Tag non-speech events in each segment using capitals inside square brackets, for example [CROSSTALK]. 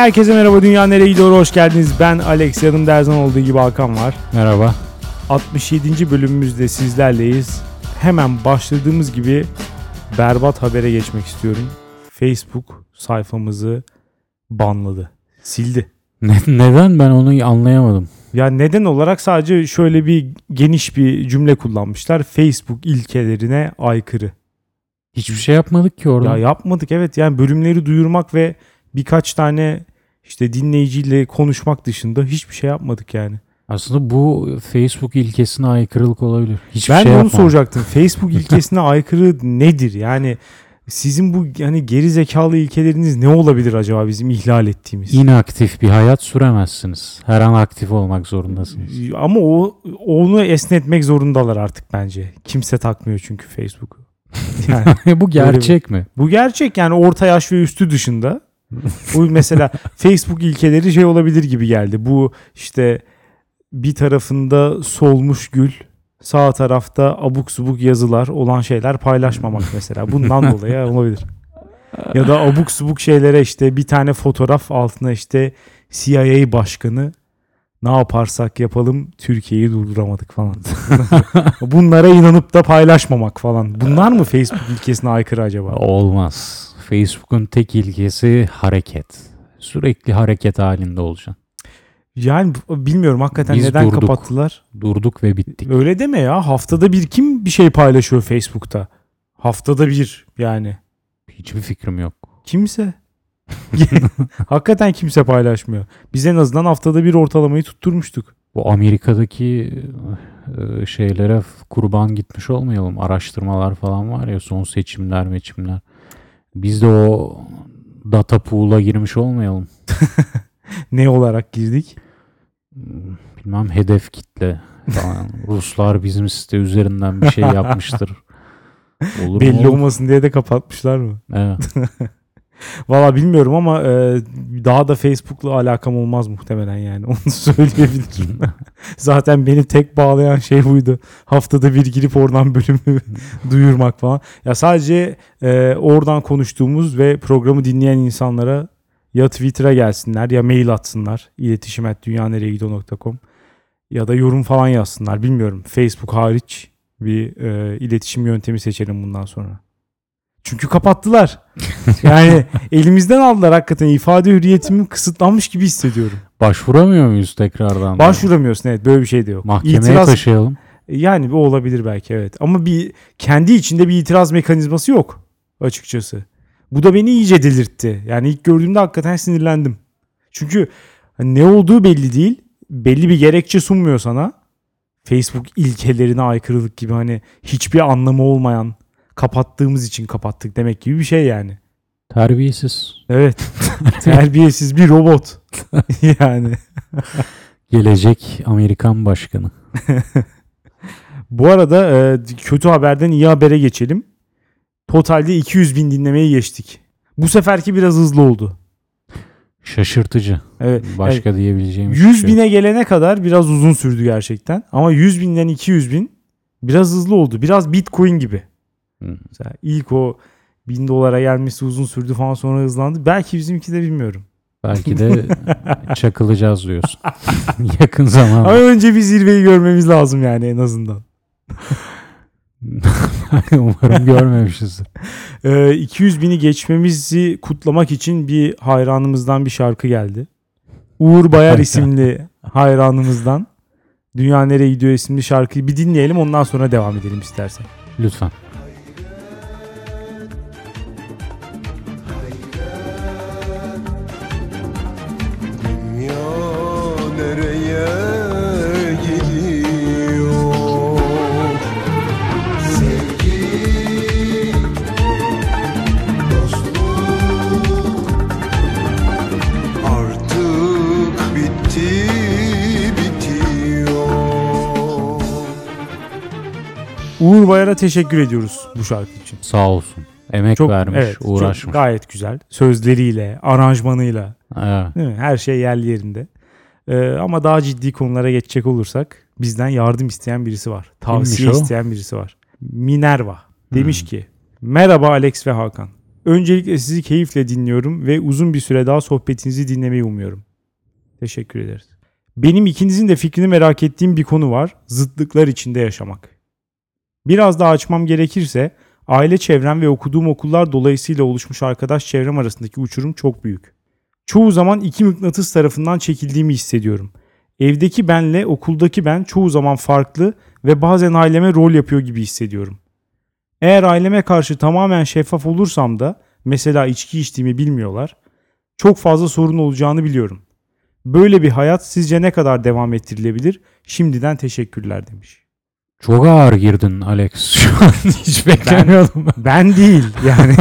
herkese merhaba Dünya Nereye Gidiyor hoş geldiniz. Ben Alex yanımda her zaman olduğu gibi Hakan var. Merhaba. 67. bölümümüzde sizlerleyiz. Hemen başladığımız gibi berbat habere geçmek istiyorum. Facebook sayfamızı banladı. Sildi. Ne, neden ben onu anlayamadım. Ya neden olarak sadece şöyle bir geniş bir cümle kullanmışlar. Facebook ilkelerine aykırı. Hiçbir şey yapmadık ki orada. Ya yapmadık evet yani bölümleri duyurmak ve birkaç tane işte dinleyiciyle konuşmak dışında hiçbir şey yapmadık yani. Aslında bu Facebook ilkesine aykırılık olabilir. Hiçbir ben şey onu soracaktım. [LAUGHS] Facebook ilkesine aykırı nedir? Yani sizin bu yani geri zekalı ilkeleriniz ne olabilir acaba bizim ihlal ettiğimiz? İnaktif bir hayat süremezsiniz. Her an aktif olmak zorundasınız. Ama o onu esnetmek zorundalar artık bence. Kimse takmıyor çünkü Facebook'u. [LAUGHS] Yani bu gerçek mi? bu gerçek yani orta yaş ve üstü dışında. Bu mesela Facebook ilkeleri şey olabilir gibi geldi. Bu işte bir tarafında solmuş gül, sağ tarafta abuk subuk yazılar olan şeyler paylaşmamak mesela. Bundan [LAUGHS] dolayı olabilir. Ya da abuk subuk şeylere işte bir tane fotoğraf altına işte CIA başkanı ne yaparsak yapalım Türkiye'yi durduramadık falan. [LAUGHS] Bunlara inanıp da paylaşmamak falan. Bunlar mı Facebook ilkesine aykırı acaba? Olmaz. Facebook'un tek ilkesi hareket. Sürekli hareket halinde olacaksın. Yani bilmiyorum hakikaten Biz neden durduk. kapattılar. Durduk ve bittik. Öyle deme ya. Haftada bir kim bir şey paylaşıyor Facebook'ta? Haftada bir yani. Hiçbir fikrim yok. Kimse. [LAUGHS] hakikaten kimse paylaşmıyor. Biz en azından haftada bir ortalamayı tutturmuştuk. Bu Amerika'daki e, şeylere kurban gitmiş olmayalım. Araştırmalar falan var ya son seçimler meçimler. Biz de o data pool'a girmiş olmayalım. [LAUGHS] Ne olarak girdik? Bilmem hedef kitle falan. [LAUGHS] Ruslar bizim site üzerinden bir şey yapmıştır. [LAUGHS] Olur Belli mu? olmasın diye de kapatmışlar mı? Evet. Valla bilmiyorum ama e, daha da Facebook'la alakam olmaz muhtemelen yani. [LAUGHS] Onu söyleyebilirim. [LAUGHS] Zaten beni tek bağlayan şey buydu. Haftada bir girip oradan bölümü [LAUGHS] duyurmak falan. Ya sadece e, oradan konuştuğumuz ve programı dinleyen insanlara ya Twitter'a gelsinler ya mail atsınlar. İletişim et dünyanereyegido.com ya da yorum falan yazsınlar. Bilmiyorum. Facebook hariç bir e, iletişim yöntemi seçelim bundan sonra. Çünkü kapattılar. [LAUGHS] Yani elimizden aldılar hakikaten. ifade hürriyetim kısıtlanmış gibi hissediyorum. Başvuramıyor muyuz tekrardan? da? Başvuramıyorsun evet böyle bir şey de yok. Mahkemeye İtiraz- taşıyalım. Yani bu olabilir belki evet. Ama bir kendi içinde bir itiraz mekanizması yok açıkçası. Bu da beni iyice delirtti. Yani ilk gördüğümde hakikaten sinirlendim. Çünkü ne olduğu belli değil. Belli bir gerekçe sunmuyor sana. Facebook ilkelerine aykırılık gibi hani hiçbir anlamı olmayan kapattığımız için kapattık demek gibi bir şey yani. Terbiyesiz. Evet. [LAUGHS] Terbiyesiz bir robot. [LAUGHS] yani. Gelecek Amerikan başkanı. [LAUGHS] Bu arada e, kötü haberden iyi habere geçelim. Totalde 200 bin dinlemeyi geçtik. Bu seferki biraz hızlı oldu. Şaşırtıcı. Evet. Başka diyebileceğim evet. hiçbir 100 şey bine gelene kadar biraz uzun sürdü gerçekten. Ama 100 binden 200 bin biraz hızlı oldu. Biraz Bitcoin gibi. Hı. Mesela ilk o 1000 dolara gelmesi uzun sürdü falan sonra hızlandı. Belki bizimki de bilmiyorum. Belki de [LAUGHS] çakılacağız diyorsun. [LAUGHS] Yakın Ama zamanda. önce bir zirveyi görmemiz lazım yani en azından. [LAUGHS] Umarım görmemişiz. Ee, 200 bini geçmemizi kutlamak için bir hayranımızdan bir şarkı geldi. Uğur Bayar isimli hayranımızdan Dünya Nereye Gidiyor isimli şarkıyı bir dinleyelim ondan sonra devam edelim istersen. Lütfen. Uğur Bayar'a teşekkür ediyoruz bu şarkı için. Sağ olsun. Emek Çok vermiş, evet, çok uğraşmış. gayet güzel. Sözleriyle, aranjmanıyla, Evet. değil mi? Her şey yerli yerinde. Ee, ama daha ciddi konulara geçecek olursak bizden yardım isteyen birisi var. Tavsiye Kimmiş o? isteyen birisi var. Minerva demiş Hmm. ki Merhaba Alex ve Hakan. Öncelikle sizi keyifle dinliyorum ve uzun bir süre daha sohbetinizi dinlemeyi umuyorum. Teşekkür ederiz. Benim ikinizin de fikrini merak ettiğim bir konu var. Zıtlıklar içinde yaşamak. Biraz daha açmam gerekirse aile çevrem ve okuduğum okullar dolayısıyla oluşmuş arkadaş çevrem arasındaki uçurum çok büyük. Çoğu zaman iki mıknatıs tarafından çekildiğimi hissediyorum. Evdeki benle okuldaki ben çoğu zaman farklı ve bazen aileme rol yapıyor gibi hissediyorum. Eğer aileme karşı tamamen şeffaf olursam da mesela içki içtiğimi bilmiyorlar. Çok fazla sorun olacağını biliyorum. Böyle bir hayat sizce ne kadar devam ettirilebilir? Şimdiden teşekkürler demiş. Çok ağır girdin Alex. [LAUGHS] Şu an hiç beklemiyordum. Ben değil yani.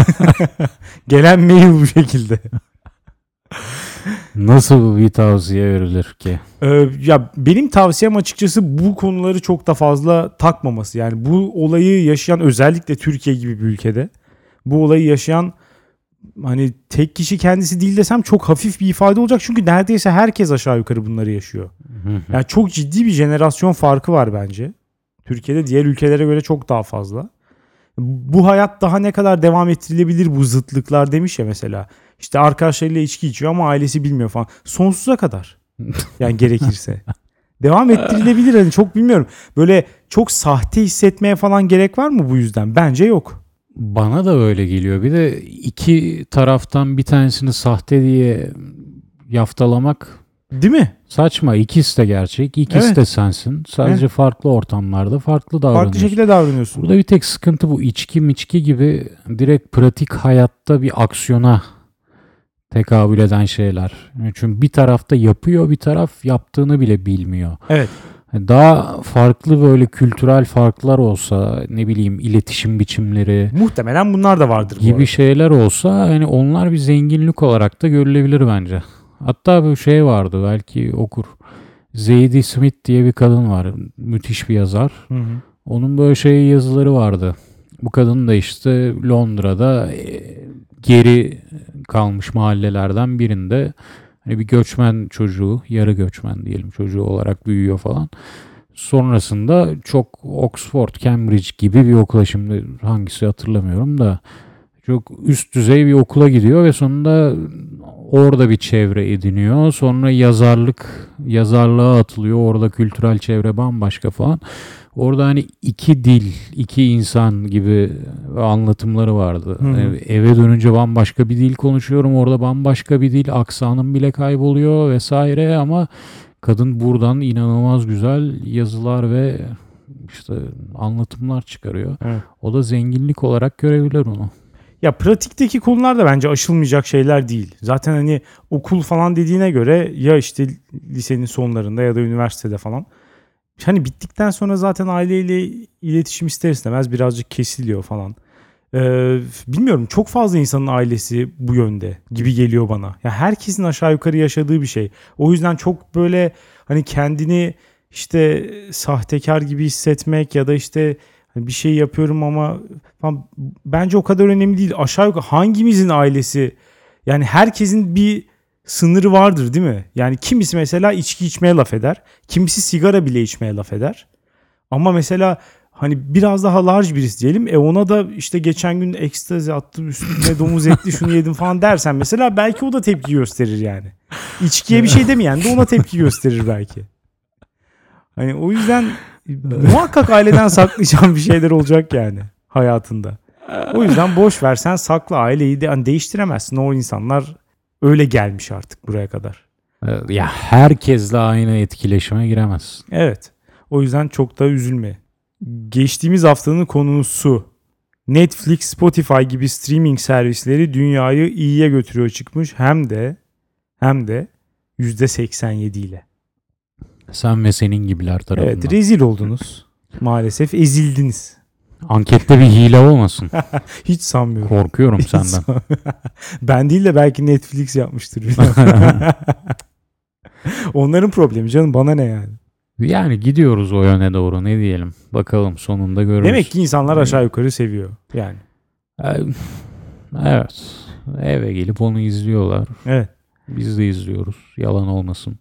[LAUGHS] Gelen mail bu şekilde. Nasıl bir tavsiye verilir ki? Ee, ya benim tavsiyem açıkçası bu konuları çok da fazla takmaması. Yani bu olayı yaşayan özellikle Türkiye gibi bir ülkede bu olayı yaşayan hani tek kişi kendisi değil desem çok hafif bir ifade olacak. Çünkü neredeyse herkes aşağı yukarı bunları yaşıyor. Yani çok ciddi bir jenerasyon farkı var bence. Türkiye'de diğer ülkelere göre çok daha fazla. Bu hayat daha ne kadar devam ettirilebilir bu zıtlıklar demiş ya mesela. İşte arkadaşlarıyla içki içiyor ama ailesi bilmiyor falan. Sonsuza kadar. [LAUGHS] Yani gerekirse. devam ettirilebilir hani çok bilmiyorum. Böyle çok sahte hissetmeye falan gerek var mı bu yüzden? Bence yok. Bana da öyle geliyor. Bir de iki taraftan bir tanesini sahte diye yaftalamak Değil mi? saçma. İkisi de gerçek. İkisi Evet. de sensin. Sadece farklı ortamlarda farklı davranıyorsun. Farklı şekilde davranıyorsun. Burada bir tek sıkıntı bu içki miçki gibi direkt pratik hayatta bir aksiyona tekabül eden şeyler. Çünkü bir tarafta yapıyor bir taraf yaptığını bile bilmiyor. Evet. Daha farklı böyle kültürel farklar olsa ne bileyim iletişim biçimleri Muhtemelen bunlar da vardır bu gibi arada. şeyler olsa hani onlar bir zenginlik olarak da görülebilir bence. Hatta bir şey vardı belki okur. Zadie Smith diye bir kadın var. Müthiş bir yazar. Hı hı. Onun böyle şey yazıları vardı. Bu kadın da işte Londra'da e, geri kalmış mahallelerden birinde hani bir göçmen çocuğu, yarı göçmen diyelim çocuğu olarak büyüyor falan. Sonrasında çok Oxford, Cambridge gibi bir okula şimdi hangisi hatırlamıyorum da çok üst düzey bir okula gidiyor ve sonunda orada bir çevre ediniyor. Sonra yazarlık, yazarlığa atılıyor. Orada kültürel çevre bambaşka falan. Orada hani iki dil, iki insan gibi anlatımları vardı. Hı hı. Eve dönünce bambaşka bir dil konuşuyorum. Orada bambaşka bir dil, aksanım bile kayboluyor vesaire ama kadın buradan inanılmaz güzel yazılar ve işte anlatımlar çıkarıyor. Evet. O da zenginlik olarak görebilir onu. Ya pratikteki konular da bence aşılmayacak şeyler değil. Zaten hani okul falan dediğine göre ya işte lisenin sonlarında ya da üniversitede falan. Hani bittikten sonra zaten aileyle iletişim ister istemez birazcık kesiliyor falan. Ee, bilmiyorum çok fazla insanın ailesi bu yönde gibi geliyor bana. Ya herkesin aşağı yukarı yaşadığı bir şey. O yüzden çok böyle hani kendini işte sahtekar gibi hissetmek ya da işte hani bir şey yapıyorum ama falan, bence o kadar önemli değil. Aşağı yukarı hangimizin ailesi yani herkesin bir sınırı vardır değil mi? Yani kimisi mesela içki içmeye laf eder. Kimisi sigara bile içmeye laf eder. Ama mesela hani biraz daha large birisi diyelim. E ona da işte geçen gün ekstazi attım üstüne domuz etli şunu yedim falan dersen mesela belki o da tepki gösterir yani. İçkiye bir şey demeyen de ona tepki gösterir belki. Hani o yüzden [LAUGHS] muhakkak aileden saklayacağın bir şeyler olacak yani hayatında. O yüzden boş versen sakla aileyi de hani değiştiremezsin. O insanlar öyle gelmiş artık buraya kadar. Ee, Ya herkesle aynı etkileşime giremez. Evet. O yüzden çok da üzülme. Geçtiğimiz haftanın konusu Netflix, Spotify gibi streaming servisleri dünyayı iyiye götürüyor çıkmış hem de hem de %87 ile. Sen ve senin gibiler tarafından. Evet, rezil oldunuz. Maalesef ezildiniz. Ankette bir hile olmasın. [LAUGHS] Hiç sanmıyorum. Korkuyorum Hiç senden. [LAUGHS] ben değil de belki Netflix yapmıştır. [LAUGHS] Onların problemi canım bana ne yani. yani gidiyoruz o yöne doğru ne diyelim. Bakalım sonunda görürüz. Demek ki insanlar aşağı yukarı seviyor yani. Ee, Evet. Eve gelip onu izliyorlar. Evet. Biz de izliyoruz. Yalan olmasın.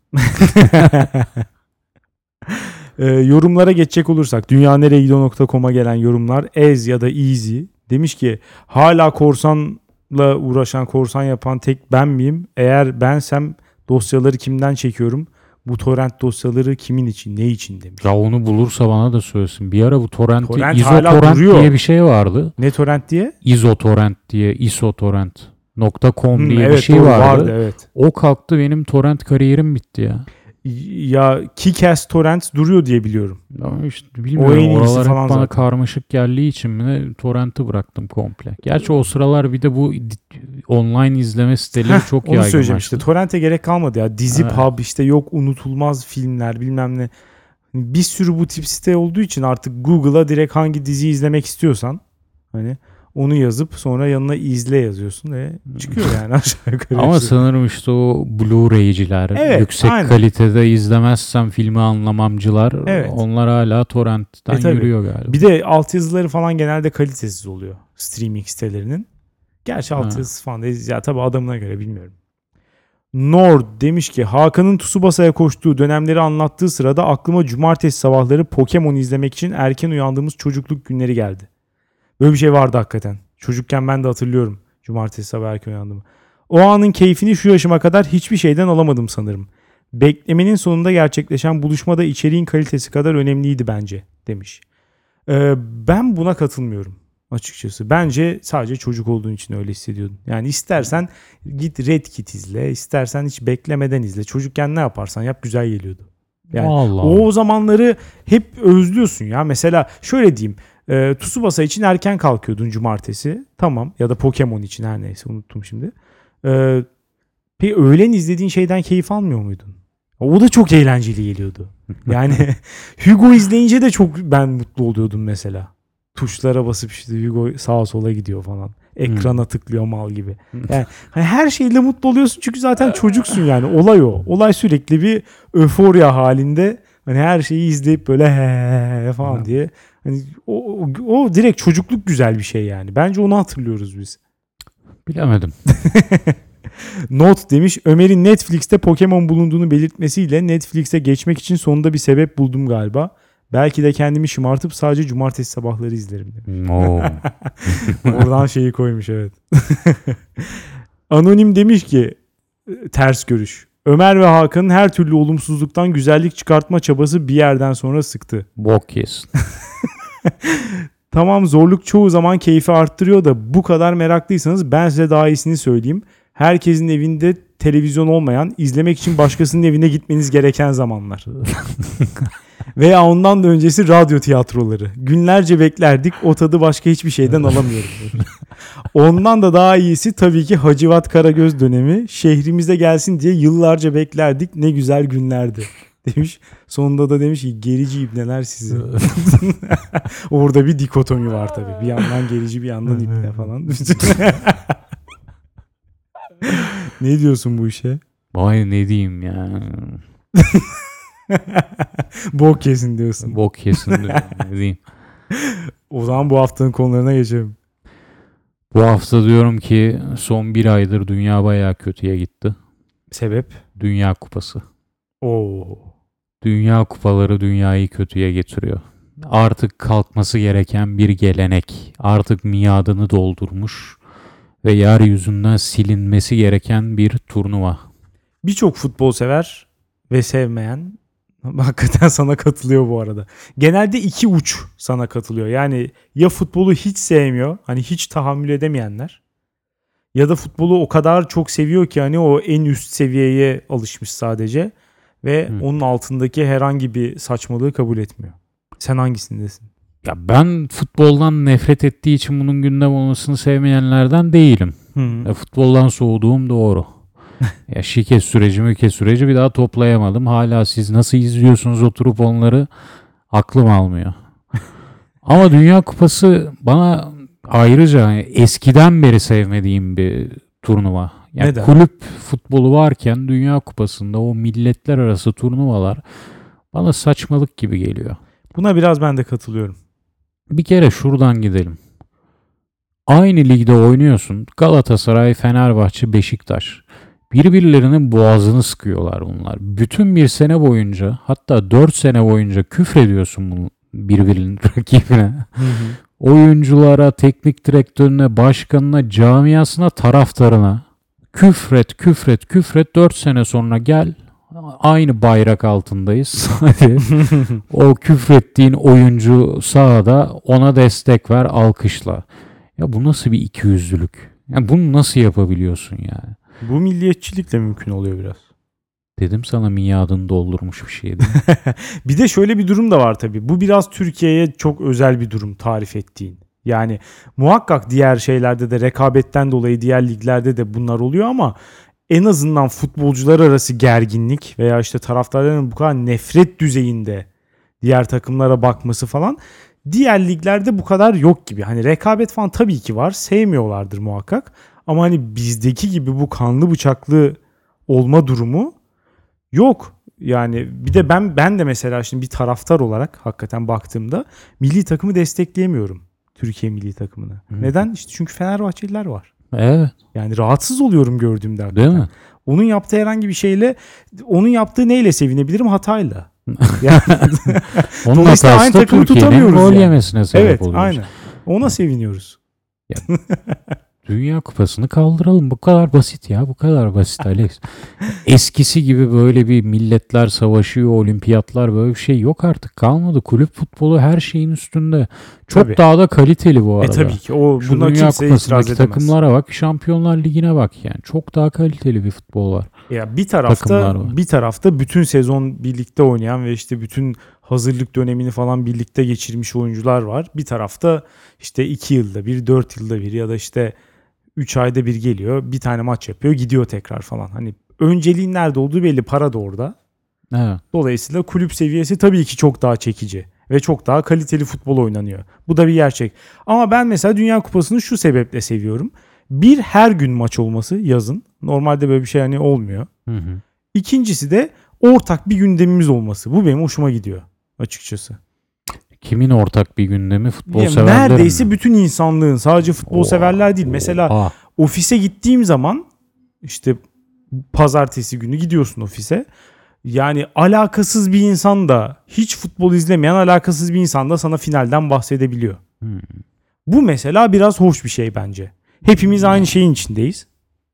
Ee, yorumlara geçecek olursak dünyaneregidiyor.com'a gelen yorumlar Ez ya da Easy demiş ki hala korsan uğraşan, korsan yapan tek ben miyim? Eğer bensem dosyaları kimden çekiyorum? Bu torrent dosyaları kimin için, ne için demiş. Ya onu bulursa bana da söylesin. Bir ara bu torrent, Torrent izotorrent diye bir şey vardı. Ne torrent diye? izotorrent diye isotorrent.com Hmm, diye bir evet, şey doğru, vardı. evet. O kalktı benim torrent kariyerim bitti ya. Ya Kickass torrent duruyor diye biliyorum. Ama işte bilmiyorum en iyisi oralar hep falan bana zaten. karmaşık geldiği için mi torrenti bıraktım komple. Gerçi o sıralar bir de bu online izleme siteleri çok Onu söyleyeceğim yaygınlaştı. işte. Torrent'e gerek kalmadı ya. Dizi Evet. pub işte yok unutulmaz filmler bilmem ne. Bir sürü bu tip site olduğu için artık Google'a direkt hangi diziyi izlemek istiyorsan hani onu yazıp sonra yanına izle yazıyorsun ve çıkıyor yani [LAUGHS] aşağı yukarı. Ama sanırım işte o Blu-ray'ciler, Evet, yüksek aynen. kalitede izlemezsem filmi anlamamcılar Evet. onlar hala torrentten E tabii. yürüyor galiba. Bir de altyazıları falan genelde kalitesiz oluyor streaming sitelerinin. Gerçi altyazısı falan da ya tabii adamına göre bilmiyorum. Nord demiş ki Hakan'ın Tsubasa'ya koştuğu dönemleri anlattığı sırada aklıma cumartesi sabahları Pokemon izlemek için erken uyandığımız çocukluk günleri geldi. Böyle bir şey vardı hakikaten. Çocukken ben de hatırlıyorum cumartesi sabah erken uyandığımı. O anın keyfini şu yaşıma kadar hiçbir şeyden alamadım sanırım. Beklemenin sonunda gerçekleşen buluşmada içeriğin kalitesi kadar önemliydi bence demiş. Ee, ben buna katılmıyorum açıkçası. Bence sadece çocuk olduğun için öyle hissediyordun. Yani istersen git Red Kit izle, istersen hiç beklemeden izle. Çocukken ne yaparsan yap güzel geliyordu. Yani Allah. o, o zamanları hep özlüyorsun ya. Mesela şöyle diyeyim. E, Tsubasa için erken kalkıyordun cumartesi. Tamam. Ya da Pokemon için her neyse unuttum şimdi. E, peki öğlen izlediğin şeyden keyif almıyor muydun? O da çok eğlenceli geliyordu. [LAUGHS] Yani [LAUGHS] Hugo izleyince de çok ben mutlu oluyordum mesela. Tuşlara basıp işte Hugo sağa sola gidiyor falan. Ekrana tıklıyor mal gibi. [LAUGHS] Yani hani her şeyle mutlu oluyorsun çünkü zaten çocuksun yani. Olay o. Olay sürekli bir öforya halinde. Hani her şeyi izleyip böyle he falan diye. Hani o, o, direkt çocukluk güzel bir şey yani. Bence onu hatırlıyoruz biz. Bilemedim. [LAUGHS] Not demiş Ömer'in Netflix'te Pokemon bulunduğunu belirtmesiyle Netflix'e geçmek için sonunda bir sebep buldum galiba. Belki de kendimi şımartıp sadece cumartesi sabahları izlerim demiş. Oo. [LAUGHS] Oradan şeyi koymuş evet. [LAUGHS] Anonim demiş ki e, ters görüş. Ömer ve Hakan'ın her türlü olumsuzluktan güzellik çıkartma çabası bir yerden sonra sıktı. Bok yesin. [LAUGHS] Tamam zorluk çoğu zaman keyfi arttırıyor da bu kadar meraklıysanız ben size daha iyisini söyleyeyim. Herkesin evinde televizyon olmayan, izlemek için başkasının evine gitmeniz gereken zamanlar. [LAUGHS] Veya ondan da öncesi radyo tiyatroları. Günlerce beklerdik. O tadı başka hiçbir şeyden alamıyorum. ondan da daha iyisi tabii ki Hacivat Karagöz dönemi. Şehrimize gelsin diye yıllarca beklerdik. Ne güzel günlerdi. Demiş. Sonunda da demiş ki gerici ibneler sizi. [LAUGHS] Orada bir dikotomi var tabii. Bir yandan gerici bir yandan ibne falan. [LAUGHS] ne diyorsun bu işe? Vay ne diyeyim ya. [LAUGHS] Bok kesin diyorsun. Bok yesin diyorum, ne diyeyim. O zaman bu haftanın konularına geçelim. Bu hafta diyorum ki son bir aydır dünya bayağı kötüye gitti. Sebep? Dünya kupası. Oo. Dünya kupaları dünyayı kötüye getiriyor. Artık kalkması gereken bir gelenek. Artık miadını doldurmuş ve yeryüzünden silinmesi gereken bir turnuva. Birçok futbol sever ve sevmeyen [LAUGHS] hakikaten sana katılıyor bu arada. Genelde iki uç sana katılıyor. Yani ya futbolu hiç sevmiyor, hani hiç tahammül edemeyenler ya da futbolu o kadar çok seviyor ki hani o en üst seviyeye alışmış sadece ve Hı. onun altındaki herhangi bir saçmalığı kabul etmiyor. Sen hangisindesin? Ya ben futboldan nefret ettiği için bunun gündem olmasını sevmeyenlerden değilim. Hı. Futboldan soğuduğum doğru. [LAUGHS] ya şike süreci müke süreci bir daha toplayamadım. Hala siz nasıl izliyorsunuz oturup onları aklım almıyor. [LAUGHS] Ama Dünya Kupası bana ayrıca yani eskiden beri sevmediğim bir turnuva. Yani Neden? kulüp futbolu varken Dünya Kupası'nda o milletler arası turnuvalar bana saçmalık gibi geliyor. Buna biraz ben de katılıyorum. Bir kere şuradan gidelim. Aynı ligde oynuyorsun. Galatasaray, Fenerbahçe, Beşiktaş. Birbirlerinin boğazını sıkıyorlar bunlar. Bütün bir sene boyunca hatta dört sene boyunca küfrediyorsun bunu birbirinin [LAUGHS] rakibine. oyunculara, teknik direktörüne, başkanına, camiasına, taraftarına küfret, küfret, küfret 4 sene sonra gel aynı bayrak altındayız. [LAUGHS] Hadi o küfrettiğin oyuncu sahada ona destek ver, alkışla. Ya bu nasıl bir ikiyüzlülük? Ya bunu nasıl yapabiliyorsun ya? Bu milliyetçilikle mümkün oluyor biraz. Dedim sana miadını doldurmuş bir şeydi. [LAUGHS] Bir de şöyle bir durum da var tabii. Bu biraz Türkiye'ye çok özel bir durum tarif ettiğin. Yani muhakkak diğer şeylerde de rekabetten dolayı diğer liglerde de bunlar oluyor ama en azından futbolcular arası gerginlik veya işte taraftarların bu kadar nefret düzeyinde diğer takımlara bakması falan diğer liglerde bu kadar yok gibi. Hani rekabet falan tabii ki var. Sevmiyorlardır muhakkak. Ama hani bizdeki gibi bu kanlı bıçaklı olma durumu yok. Yani bir de ben ben de mesela şimdi bir taraftar olarak hakikaten baktığımda milli takımı destekleyemiyorum. Türkiye milli takımını. Hı. Neden? İşte çünkü Fenerbahçeliler var. evet, Yani rahatsız oluyorum gördüğümde. değil hakikaten. mi? Onun yaptığı herhangi bir şeyle onun yaptığı neyle sevinebilirim? Hatayla. [LAUGHS] Yani, Onun Dolayısıyla aynı takımı tutamıyoruz gol yani. yemesine sebep evet oluyor. aynen. Ona seviniyoruz. [LAUGHS] Dünya kupasını kaldıralım. Bu kadar basit ya. Bu kadar basit Alex. Eskisi gibi böyle bir milletler savaşıyor, olimpiyatlar böyle bir şey yok artık. Kalmadı. Kulüp futbolu her şeyin üstünde. Çok Tabii. daha da kaliteli bu E arada. tabii ki o Şu buna Dünya Kupası'ndaki takımlara bak, Şampiyonlar Ligi'ne bak yani. Çok daha kaliteli bir futbol var. Ya bir tarafta bir tarafta bütün sezon birlikte oynayan ve işte bütün hazırlık dönemini falan birlikte geçirmiş oyuncular var. Bir tarafta işte 2 yılda bir, 4 yılda bir ya da işte 3 ayda bir geliyor. Bir tane maç yapıyor, gidiyor tekrar falan. Hani önceliğin nerede olduğu belli, para da orada. Evet. Dolayısıyla kulüp seviyesi tabii ki çok daha çekici ve çok daha kaliteli futbol oynanıyor. Bu da bir gerçek. Ama ben mesela Dünya Kupası'nı şu sebeple seviyorum. Bir her gün maç olması yazın. Normalde böyle bir şey hani olmuyor. Hı hı. İkincisi de ortak bir gündemimiz olması. Bu benim hoşuma gidiyor açıkçası. Kimin ortak bir gündemi futbol Yani severlerin neredeyse mi? bütün insanlığın sadece futbol Oha. severler değil. Mesela Oha. ofise gittiğim zaman işte pazartesi günü gidiyorsun ofise. Yani alakasız bir insan da hiç futbol izlemeyen alakasız bir insan da sana finalden bahsedebiliyor. Hmm. Bu mesela biraz hoş bir şey bence. Hepimiz aynı şeyin içindeyiz.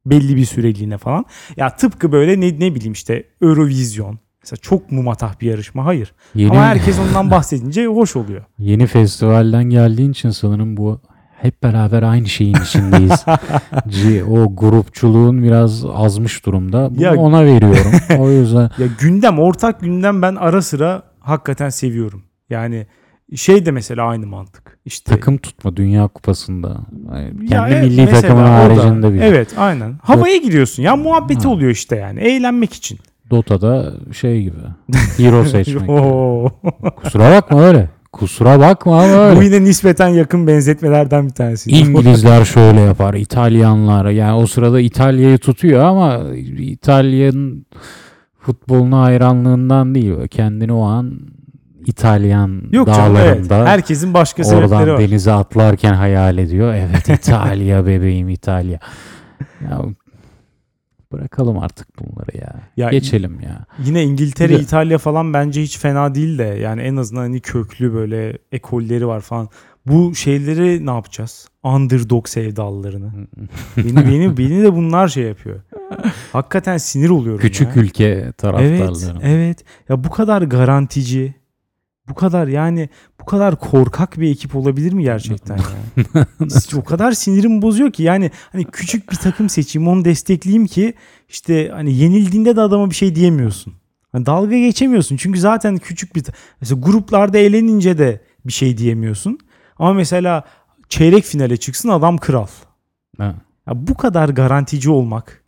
Belli bir süreliğine falan. Ya tıpkı böyle ne, ne bileyim işte Eurovision. Mesela çok mu matah bir yarışma? Hayır. Yeni, Ama herkes ondan bahsedince hoş oluyor. yeni festivalden geldiğin için sanırım bu hep beraber aynı şeyin içindeyiz. [LAUGHS] C- o grupçuluğun biraz azmış durumda. Bunu Ya- ona veriyorum. O yüzden [LAUGHS] Ya gündem, ortak gündem ben ara sıra hakikaten seviyorum. Yani şey de mesela aynı mantık. İşte takım tutma Dünya Kupası'nda. Yani Ya Kendi evet, milli mesela takımın haricinde bir. Evet aynen. Havaya giriyorsun ya muhabbeti Ha. oluyor işte yani. Eğlenmek için. Dota'da şey gibi. [LAUGHS] Hero seçmek. Kusura bakma öyle. Kusura bakma ama Bu öyle. yine nispeten yakın benzetmelerden bir tanesi. İngilizler şöyle yapar, İtalyanlar yani o sırada İtalya'yı tutuyor ama İtalya'nın futboluna hayranlığından değil. Kendini o an İtalyan Yok canım evet. dağlarında Herkesin başka sebepleri oradan var. denize atlarken hayal ediyor. Evet [LAUGHS] İtalya bebeğim İtalya. Ya bırakalım artık bunları ya. Ya Geçelim ya. Yine İngiltere, İtalya falan bence hiç fena değil de yani en azından hani köklü böyle ekolleri var falan. Bu şeyleri ne yapacağız? Underdog sevdalılarını. [LAUGHS] Beni beni beni de bunlar şey yapıyor. Hakikaten sinir oluyorum Küçük ya. ülke Evet, taraftarları. evet. Ya bu kadar garantici, bu kadar yani bu kadar korkak bir ekip olabilir mi gerçekten ya? o kadar sinirim bozuyor ki yani hani küçük bir takım seçeyim onu destekleyeyim ki işte hani yenildiğinde de adama bir şey diyemiyorsun. Hani dalga geçemiyorsun çünkü zaten küçük bir mesela gruplarda eğlenince de bir şey diyemiyorsun. Ama mesela çeyrek finale çıksın adam kral. Ha. Ya bu kadar garantici olmak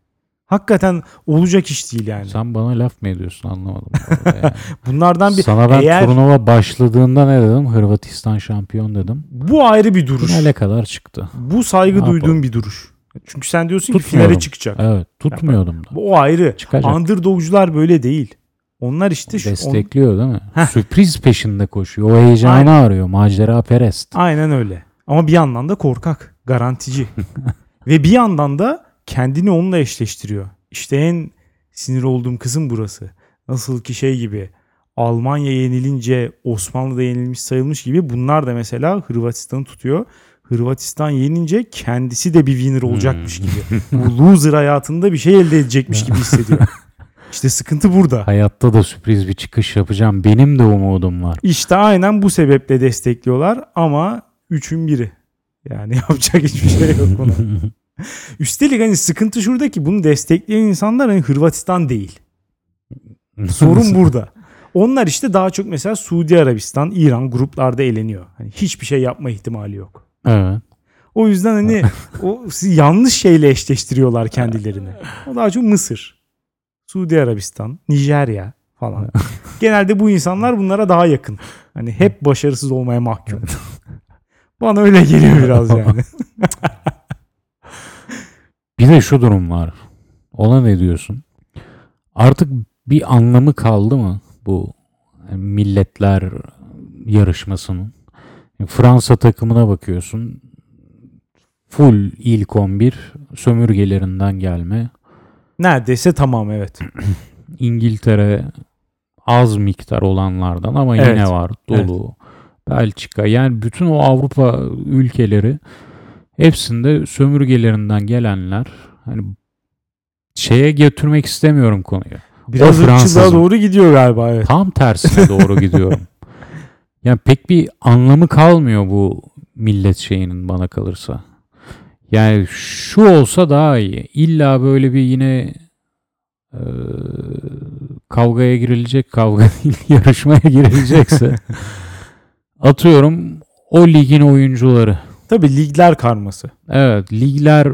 hakikaten olacak iş değil yani. Sen bana laf mı ediyorsun anlamadım. [LAUGHS] bu arada yani. Bunlardan bir Sana ben eğer turnuva başladığında ne dedim? Hırvatistan şampiyon dedim. bu ayrı bir duruş. Finale kadar çıktı. Bu saygı Ne duyduğum yapalım? bir duruş. Çünkü sen diyorsun ki Tutmuyorum. finale çıkacak. Evet tutmuyordum da. Bu o ayrı. Çıkacak. Underdogcular böyle değil. Onlar işte şu, on- Destekliyor değil mi? Sürpriz peşinde koşuyor. O heyecanı arıyor. Macera perest. aynen öyle. Ama bir yandan da korkak, garantici. [LAUGHS] Ve bir yandan da kendini onunla eşleştiriyor. İşte en sinir olduğum kısım burası. Nasıl ki şey gibi Almanya yenilince Osmanlı da yenilmiş sayılmış gibi bunlar da mesela Hırvatistan'ı tutuyor. Hırvatistan yenince kendisi de bir winner olacakmış Hmm. gibi. Bu loser hayatında bir şey elde edecekmiş gibi hissediyor. [LAUGHS] İşte sıkıntı burada. Hayatta da sürpriz bir çıkış yapacağım. Benim de umudum var. İşte aynen bu sebeple destekliyorlar ama üçün biri. Yani [LAUGHS] yapacak hiçbir şey yok buna. [LAUGHS] [LAUGHS] Üstelik hani sıkıntı şurada ki bunu destekleyen insanlar hani Hırvatistan değil. [LAUGHS] Sorun burada. Onlar işte daha çok mesela Suudi Arabistan, İran gruplarda eğleniyor. Hani hiçbir şey yapma ihtimali yok. Evet. O yüzden hani [LAUGHS] o yanlış şeyle eşleştiriyorlar kendilerini. O daha çok Mısır, Suudi Arabistan, Nijerya falan. Genelde bu insanlar bunlara daha yakın. Hani hep başarısız olmaya mahkum. Bana öyle geliyor biraz yani. Bir de şu durum var. Ona ne diyorsun? Artık bir anlamı kaldı mı bu milletler yarışmasının? Fransa takımına bakıyorsun. Full ilk 11 sömürgelerinden gelme. Neredeyse tamam evet. [CLEARS THROAT] İngiltere az miktar olanlardan ama Evet. yine var dolu. Belçika yani bütün o Avrupa ülkeleri hepsinde sömürgelerinden gelenler hani şeye götürmek istemiyorum konuyu. Biraz ırkçılığa doğru gidiyor galiba evet. Tam tersine doğru [LAUGHS] gidiyorum. Yani pek bir anlamı kalmıyor bu millet şeyinin bana kalırsa. Yani şu olsa daha iyi. İlla böyle bir yine e, kavgaya girilecek kavga [LAUGHS] değil yarışmaya girilecekse [LAUGHS] atıyorum o ligin oyuncuları. Tabii ligler karması. Evet ligler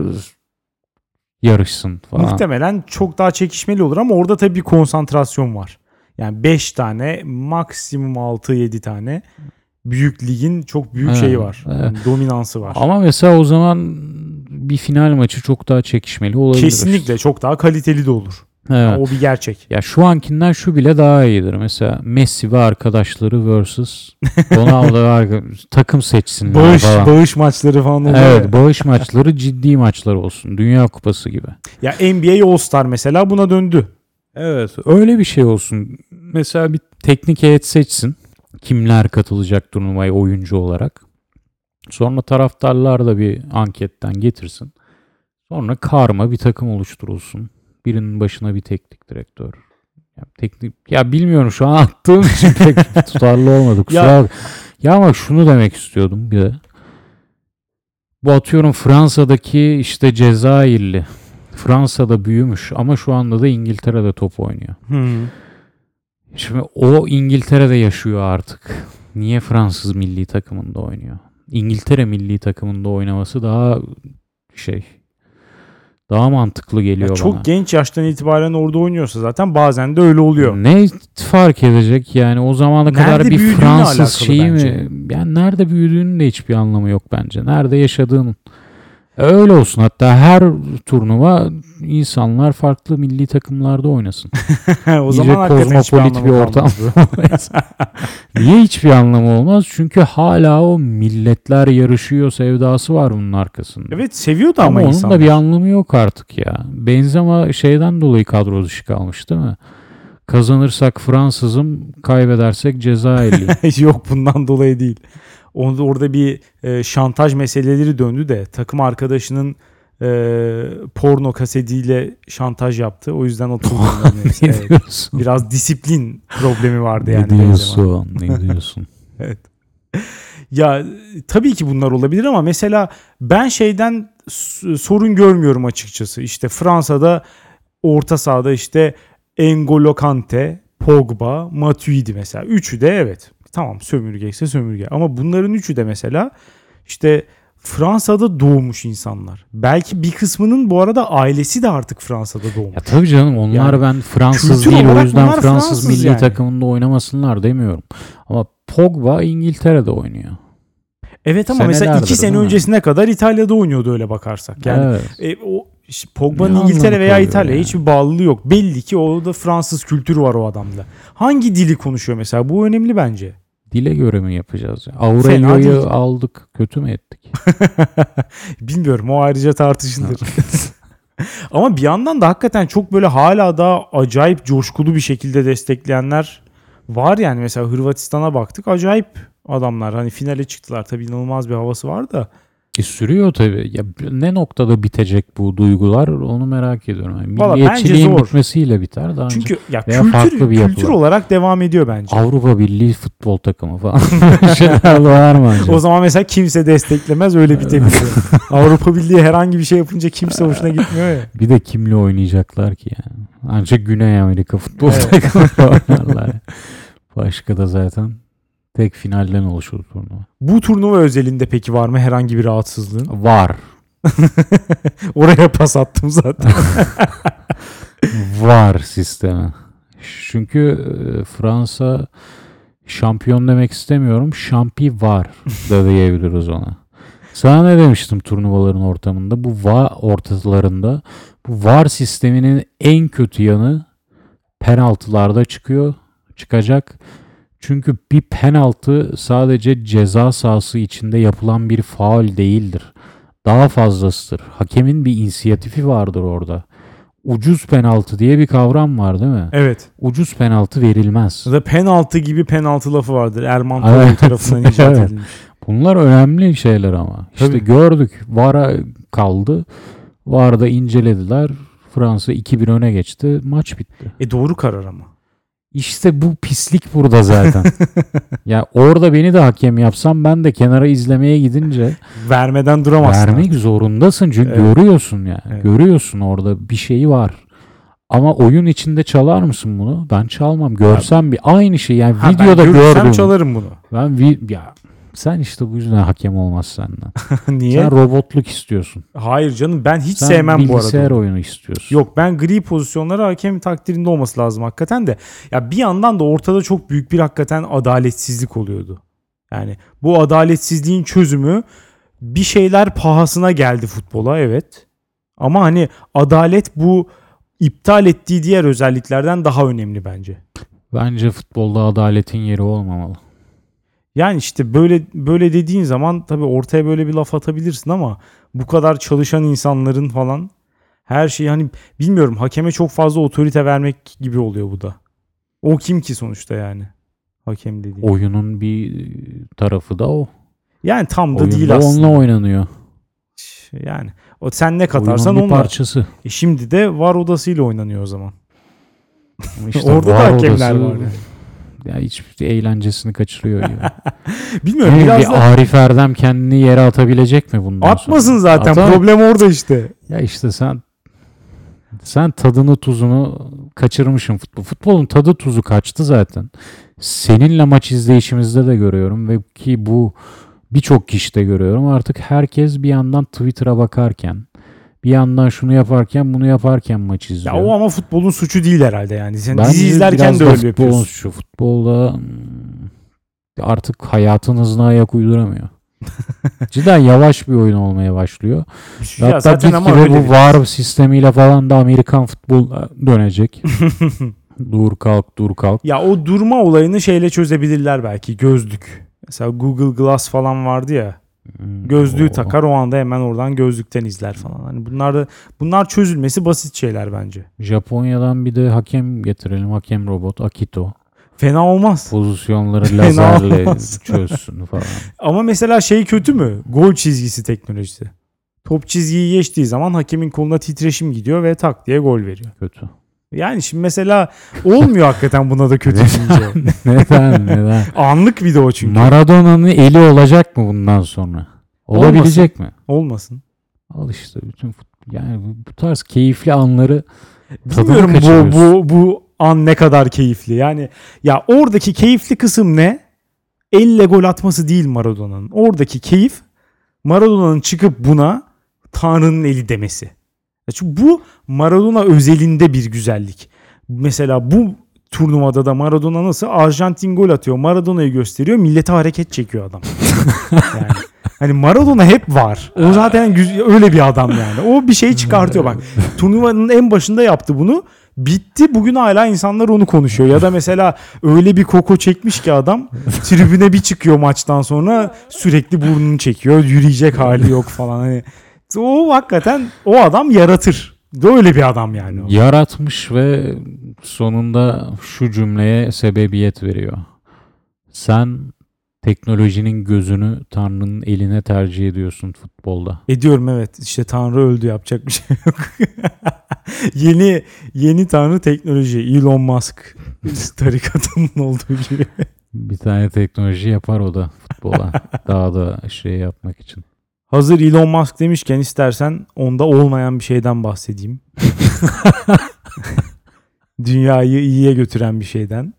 yarışsın falan. Muhtemelen çok daha çekişmeli olur ama orada tabii bir konsantrasyon var. Yani 5 tane maksimum 6-7 tane büyük ligin çok büyük Evet, şeyi var. evet. Yani dominansı var. Ama mesela o zaman bir final maçı çok daha çekişmeli olabilir. Kesinlikle çok daha kaliteli de olur. Evet. O bir gerçek. Ya şu ankinden şu bile daha iyidir. Mesela Messi ve arkadaşları versus [LAUGHS] Ronaldo ve takım seçsinler Bağış, falan. bağış maçları falan oluyor. Evet, ya. bağış [LAUGHS] maçları ciddi maçlar olsun. Dünya Kupası gibi. Ya NBA All-Star mesela buna döndü. Evet, öyle bir şey olsun. Mesela bir teknik heyet seçsin. Kimler katılacak turnuvaya oyuncu olarak. Sonra taraftarlar da bir anketten getirsin. Sonra karma bir takım oluşturulsun. Birinin başına bir teknik direktör. Ya, teknik ya bilmiyorum şu an attığım için pek [LAUGHS] tutarlı olmadı. Kusura Ya- ya ama şunu demek istiyordum bir de. Bu atıyorum Fransa'daki işte Cezayirli. Fransa'da büyümüş ama şu anda da İngiltere'de top oynuyor. Şimdi o İngiltere'de yaşıyor artık. Niye Fransız milli takımında oynuyor? İngiltere milli takımında oynaması daha şey daha mantıklı Ya geliyor bana. çok genç yaştan itibaren orada oynuyorsa zaten bazen de öyle oluyor. Ne fark edecek yani o zamana kadar Nerede bir büyüdüğünle alakalı Fransız şeyi bence. mi? Yani nerede büyüdüğünün de hiçbir anlamı yok bence. Nerede yaşadığının. Öyle olsun hatta her turnuva insanlar farklı milli takımlarda oynasın. [LAUGHS] o İyice zaman kozmopolit bir ortam. [LAUGHS] Niye hiçbir anlamı olmaz? Çünkü hala o milletler yarışıyor sevdası var bunun arkasında. evet seviyordu Ama, ama, onun insanlar. da bir anlamı yok artık ya. Benzema şeyden dolayı kadro dışı kalmış değil mi? Kazanırsak Fransızım, kaybedersek Cezayirli. [LAUGHS] Yok bundan dolayı değil. Onda orada bir e, şantaj meseleleri döndü de takım arkadaşının e, porno kasetiyle şantaj yaptı. O yüzden oturdu. [LAUGHS] ne Evet. diyorsun? Biraz disiplin problemi vardı yani. ne diyorsun? ne [LAUGHS] diyorsun? Ya e, tabii ki bunlar olabilir ama mesela ben şeyden sorun görmüyorum açıkçası. İşte Fransa'da orta sahada işte N'Golo Kante, Pogba, Matuidi mesela. Üçü de evet tamam sömürge ise sömürge. Ama bunların üçü de mesela işte Fransa'da doğmuş insanlar. Belki bir kısmının bu arada ailesi de artık Fransa'da doğmuş. Ya tabii canım onlar Yani ben Fransız değil o yüzden Fransız, Fransız milli yani. takımında oynamasınlar demiyorum. Ama Pogba İngiltere'de oynuyor. Evet ama mesela Senelerdir, iki sene öncesine kadar İtalya'da oynuyordu öyle bakarsak. Yani evet. E, o işte Pogba'nın İngiltere veya İtalya'ya yani? hiçbir bağlılığı yok. Belli ki o da Fransız kültürü var o adamda. Hangi dili konuşuyor mesela? Bu önemli bence. Dile göre mi yapacağız? ya? Fena Aurelio'yu aldık. Kötü mü ettik? [LAUGHS] Bilmiyorum o ayrıca tartışılır. [LAUGHS] Ama bir yandan da hakikaten çok böyle hala da acayip coşkulu bir şekilde destekleyenler Var yani mesela Hırvatistan'a baktık acayip adamlar. Hani finale çıktılar tabii inanılmaz bir havası var da. E sürüyor tabii. Ya ne noktada bitecek bu duygular onu merak ediyorum. Yani Valla bence milliyetçiliğin zor. bitmesiyle biter. Daha önce Çünkü ya Veya kültür, farklı bir kültür yapılar. olarak devam ediyor bence. Avrupa Birliği futbol takımı falan. [LAUGHS] Şeyler var mı acaba? O zaman mesela kimse desteklemez öyle bitebilir. Avrupa Birliği herhangi bir şey yapınca kimse hoşuna gitmiyor ya. Bir de kimle oynayacaklar ki yani? Ancak Güney Amerika futbol Evet. takımı oynarlar. Başka da zaten tek finalden oluşur turnuva. Bu turnuva özelinde peki var mı herhangi bir rahatsızlığın? [LAUGHS] [LAUGHS] Var. Oraya pas attım zaten. [LAUGHS] Var sistemi. Çünkü e, Fransa şampiyon demek istemiyorum. Şampi var da diyebiliriz ona. Sana ne demiştim turnuvaların ortamında? Bu var ortalarında bu var sisteminin en kötü yanı penaltılarda çıkıyor, çıkacak. Çünkü bir penaltı sadece ceza sahası içinde yapılan bir faul değildir. Daha fazlasıdır. Hakemin bir inisiyatifi vardır orada. Ucuz penaltı diye bir kavram var değil mi? evet. Ucuz penaltı verilmez. Ya da penaltı gibi penaltı lafı vardır. Erman Evet. Toroğlu tarafından [LAUGHS] icat Evet. edilmiş. Bunlar önemli şeyler ama. İşte Tabii. gördük. VAR'a kaldı. VAR'da incelediler. Fransa 2-1 öne geçti. Maç bitti. E doğru karar ama. İşte bu pislik burada zaten. [LAUGHS] ya orada beni de hakem yapsam ben de kenara izlemeye gidince Vermeden duramazsın. vermek zorundasın çünkü Evet. görüyorsun yani. Evet. Görüyorsun orada bir şey var. Ama oyun içinde çalar mısın bunu? Ben çalmam. Görsem bir aynı şey yani Ha, ben videoda görürsem gördüm. çalarım bunu. Ben vi- ya sen işte bu yüzden hakem olmaz senden. [LAUGHS] Niye? Sen robotluk istiyorsun. Hayır canım ben hiç Sen sevmem bu bilgisayar arada. oyunu istiyorsun. Yok ben gri pozisyonları hakem takdirinde olması lazım hakikaten de. Ya bir yandan da ortada çok büyük bir hakikaten adaletsizlik oluyordu. Yani bu adaletsizliğin çözümü bir şeyler pahasına geldi futbola evet. Ama hani adalet bu iptal ettiği diğer özelliklerden daha önemli bence. Bence futbolda adaletin yeri olmamalı. Yani işte böyle böyle dediğin zaman tabii ortaya böyle bir laf atabilirsin ama bu kadar çalışan insanların falan her şeyi hani bilmiyorum hakeme çok fazla otorite vermek gibi oluyor bu da. O kim ki sonuçta yani? Hakem dediğin. Oyunun bir tarafı da o. Yani tam da Oyun değil da aslında. onunla oynanıyor. Yani o sen ne katarsan Oyunun bir onunla. parçası. E şimdi de var odasıyla oynanıyor o zaman. Ama işte [LAUGHS] Orada da hakemler odası- var yani. Ya hiçbir eğlencesini kaçırıyor gibi. [LAUGHS] Bilmiyorum Yani biraz bir da Arif Erdem kendini yere atabilecek mi bundan atmasın sonra? zaten Atar. problem orada işte. Ya işte sen sen tadını tuzunu kaçırmışsın futbol. Futbolun tadı tuzu kaçtı zaten. Seninle maç izleyişimizde de görüyorum ve ki bu birçok kişide görüyorum. Artık herkes bir yandan Twitter'a bakarken bir yandan şunu yaparken bunu yaparken maç izliyor. Ya o ama futbolun suçu değil herhalde yani. Sen Bence dizi izlerken de öyle futbolun yapıyorsun. suçu. Futbolda hmm, artık hayatın hızına ayak uyduramıyor. [LAUGHS] Cidden yavaş bir oyun olmaya başlıyor. Ya Hatta öyle bu VAR sistemiyle falan da Amerikan futbol dönecek. [LAUGHS] dur kalk dur kalk. Ya o durma olayını şeyle çözebilirler belki gözlük. Mesela Google Glass falan vardı ya. Hmm, Gözlüğü o- takar o anda hemen oradan gözlükten izler falan. Hani bunlar da bunlar çözülmesi basit şeyler bence. Japonya'dan bir de hakem getirelim. Hakem robot Akito. Fena olmaz. Pozisyonları Fena lazerle olmaz. [LAUGHS] çözsün falan. [LAUGHS] Ama mesela şey kötü mü? Gol çizgisi teknolojisi. Top çizgiyi geçtiği zaman hakemin koluna titreşim gidiyor ve tak diye gol veriyor. Kötü. Yani şimdi mesela olmuyor hakikaten buna da kötü deyince. [LAUGHS] neden neden? Anlık bir de o çünkü. Maradona'nın eli olacak mı bundan sonra? Olabilecek mi? Olmasın. Al işte bütün fut- yani bu, tarz keyifli anları Bilmiyorum bu, bu, bu an ne kadar keyifli. Yani ya oradaki keyifli kısım ne? Elle gol atması değil Maradona'nın. Oradaki keyif Maradona'nın çıkıp buna Tanrı'nın eli demesi. Ya Çünkü bu Maradona özelinde bir güzellik. Mesela bu turnuvada da Maradona nasıl Arjantin gol atıyor. Maradona'yı gösteriyor. Millete hareket çekiyor adam. [LAUGHS] yani hani Maradona hep var. O zaten öyle bir adam yani. O bir şey çıkartıyor bak. [LAUGHS] Turnuvanın en başında yaptı bunu. Bitti bugün hala insanlar onu konuşuyor. Ya da mesela öyle bir koko çekmiş ki adam tribüne bir çıkıyor maçtan sonra sürekli burnunu çekiyor. Yürüyecek hali yok falan. Hani o hakikaten o adam yaratır. Böyle bir adam yani o. Yaratmış ve sonunda şu cümleye sebebiyet veriyor. Sen teknolojinin gözünü Tanrı'nın eline tercih ediyorsun futbolda. Ediyorum evet. İşte Tanrı öldü yapacak bir şey yok. [LAUGHS] yeni yeni Tanrı teknoloji. Elon Musk tarikatının olduğu gibi. Bir tane teknoloji yapar o da futbola. [LAUGHS] Daha da şey yapmak için. Hazır Elon Musk demişken istersen onda olmayan bir şeyden bahsedeyim. [LAUGHS] Dünyayı iyiye götüren bir şeyden.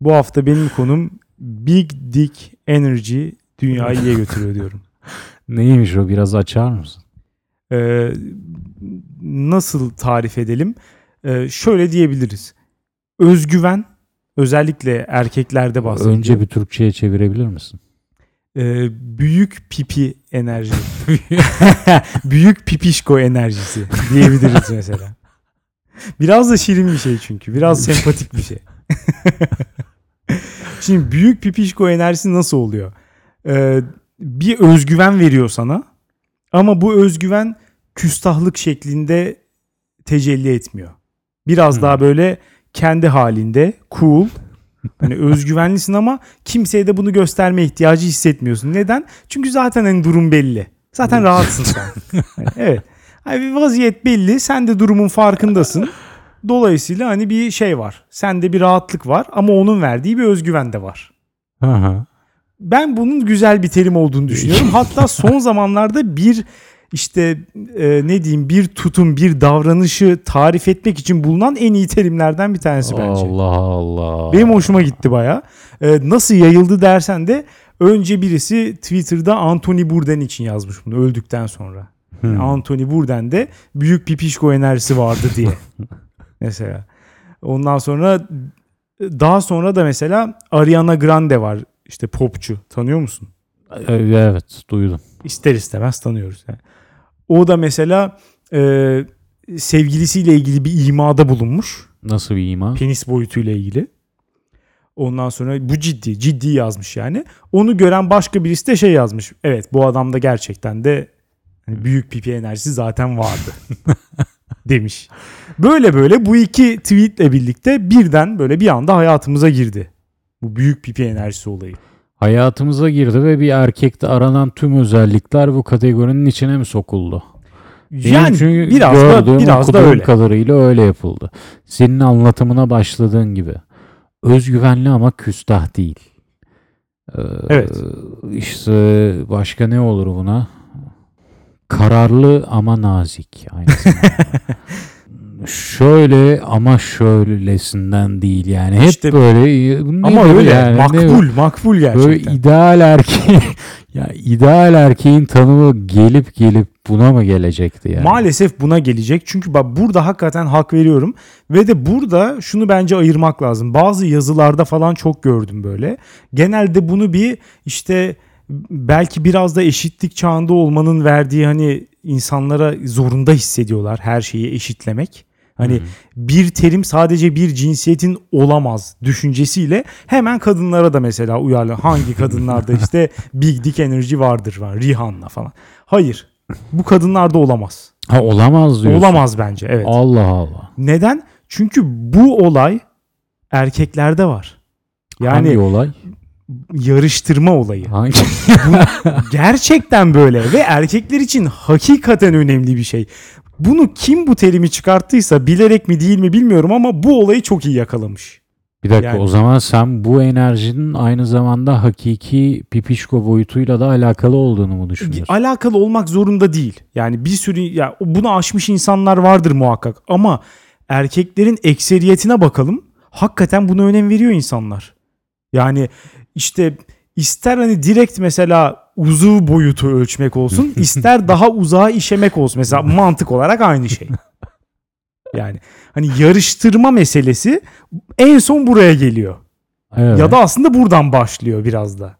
Bu hafta benim konum Big Dick Energy dünyayı iyiye götürüyor diyorum. [LAUGHS] Neymiş o biraz açar mısın? Ee, nasıl tarif edelim? Ee, şöyle diyebiliriz. Özgüven özellikle erkeklerde bahsediyor. Önce bir Türkçe'ye çevirebilir misin? Ee, büyük pipi enerji. [LAUGHS] [LAUGHS] büyük pipişko enerjisi diyebiliriz mesela. Biraz da şirin bir şey çünkü. Biraz [LAUGHS] sempatik bir şey. Şimdi büyük pipişko enerjisi nasıl oluyor? Ee, bir özgüven veriyor sana. Ama bu özgüven küstahlık şeklinde tecelli etmiyor. Biraz Hmm. daha böyle kendi halinde cool. Hani özgüvenlisin ama kimseye de bunu gösterme ihtiyacı hissetmiyorsun. Neden? Çünkü zaten hani durum belli. Zaten rahatsın sen. Yani evet. Hani bir vaziyet belli. Sen de durumun farkındasın. Dolayısıyla hani bir şey var. Sende bir rahatlık var ama onun verdiği bir özgüven de var. Hı. Ben bunun güzel bir terim olduğunu düşünüyorum. Hatta son zamanlarda bir işte e, ne diyeyim bir tutum, bir davranışı tarif etmek için bulunan en iyi terimlerden bir tanesi bence. Allah Allah. Benim hoşuma gitti baya. nasıl yayıldı dersen de önce birisi Twitter'da Anthony Bourdain için yazmış bunu öldükten sonra. Hmm. Anthony Bourdain de büyük pipişko enerjisi vardı diye. [LAUGHS] mesela. Ondan sonra daha sonra da mesela Ariana Grande var. işte popçu. Tanıyor musun? Evet duydum. İster istemez tanıyoruz. Yani. O da mesela e, sevgilisiyle ilgili bir imada bulunmuş. Nasıl bir ima? Penis boyutuyla ilgili. Ondan sonra bu ciddi, ciddi yazmış yani. Onu gören başka birisi de şey yazmış. Evet bu adamda gerçekten de hani büyük pipi enerjisi zaten vardı. [LAUGHS] demiş. Böyle böyle bu iki tweetle birlikte birden böyle bir anda hayatımıza girdi. Bu büyük pipi enerjisi olayı. Hayatımıza girdi ve bir erkekte aranan tüm özellikler bu kategorinin içine mi sokuldu? Yani çünkü biraz da gördüğüm, biraz da öyle. kadarıyla öyle yapıldı. Senin anlatımına başladığın gibi. Özgüvenli ama küstah değil. Ee, Evet. İşte başka ne olur buna? Kararlı ama nazik aynı zamanda. [LAUGHS] Şöyle ama şöylesinden değil yani. Hep İşte- böyle Ama nedir öyle yani? Ne- makbul, makbul gerçekten. Böyle ideal erkeğin [LAUGHS] ya ideal erkeğin tanımı gelip gelip buna mı gelecekti yani? Maalesef buna gelecek. Çünkü bak burada hakikaten hak veriyorum. Ve de burada şunu bence ayırmak lazım. Bazı yazılarda falan çok gördüm böyle. Genelde bunu bir işte belki biraz da eşitlik çağında olmanın verdiği hani insanlara zorunda hissediyorlar her şeyi eşitlemek. Hani bir terim sadece bir cinsiyetin olamaz düşüncesiyle hemen kadınlara da mesela uyarlı. Hangi [LAUGHS] kadınlarda işte Big Dick Energy vardır var Rihanna falan. Hayır. Bu kadınlarda olamaz. Ha olamaz diyorsun. Olamaz bence evet. Allah Allah. Neden? Çünkü bu olay erkeklerde var. Yani Hangi olay? yarıştırma olayı. Hangi? Gerçekten böyle ve erkekler için hakikaten önemli bir şey. Bunu kim bu terimi çıkarttıysa bilerek mi değil mi bilmiyorum ama bu olayı çok iyi yakalamış. Bir dakika Yani- o zaman sen bu enerjinin aynı zamanda hakiki pipişko boyutuyla da alakalı olduğunu mu düşünüyorsun? Alakalı olmak zorunda değil. Yani bir sürü ya bunu aşmış insanlar vardır muhakkak ama erkeklerin ekseriyetine bakalım. Hakikaten buna önem veriyor insanlar. Yani işte ister hani direkt mesela uzuv boyutu ölçmek olsun, [LAUGHS] ister daha uzağa işemek olsun. Mesela mantık olarak aynı şey. Yani hani yarıştırma meselesi en son buraya geliyor. Evet. Ya da aslında buradan başlıyor biraz da.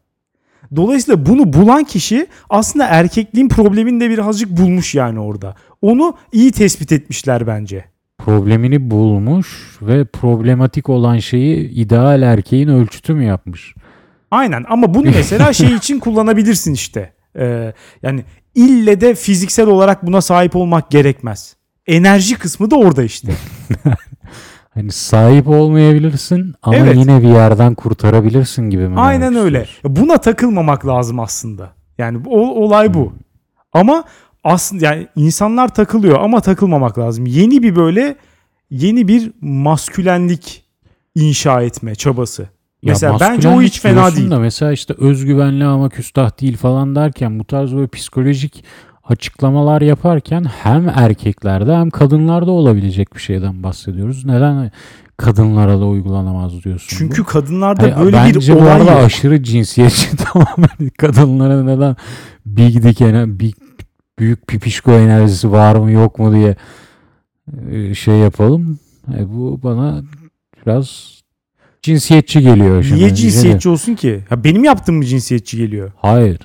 Dolayısıyla bunu bulan kişi aslında erkekliğin problemini de birazcık bulmuş yani orada. Onu iyi tespit etmişler bence. problemini bulmuş ve problematik olan şeyi ideal erkeğin ölçütü mü yapmış? Aynen ama bunu mesela şey [LAUGHS] için kullanabilirsin işte. Ee, yani ille de fiziksel olarak buna sahip olmak gerekmez. Enerji kısmı da orada işte. [LAUGHS] Hani sahip olmayabilirsin ama Evet. yine bir yerden kurtarabilirsin gibi mi? Aynen öyle. Buna takılmamak lazım aslında. Yani o, olay bu. Ama aslında yani insanlar takılıyor ama takılmamak lazım. Yeni bir böyle yeni bir maskülenlik inşa etme çabası. Mesela bence o hiç fena değil. Da mesela işte özgüvenli ama küstah değil falan derken bu tarz böyle psikolojik açıklamalar yaparken hem erkeklerde hem kadınlarda olabilecek bir şeyden bahsediyoruz. Neden kadınlara da uygulanamaz diyorsun? Çünkü bu? kadınlarda Hayır, böyle bence bir bu olay arada yok. aşırı cinsiyetçi [LAUGHS] tamamen kadınlara neden big dick ener- big, büyük pipişko enerjisi var mı yok mu diye e, şey yapalım. E, bu bana biraz cinsiyetçi geliyor. Şimdi. Niye cinsiyetçi olsun ki? Ha benim yaptığım mı cinsiyetçi geliyor? Hayır.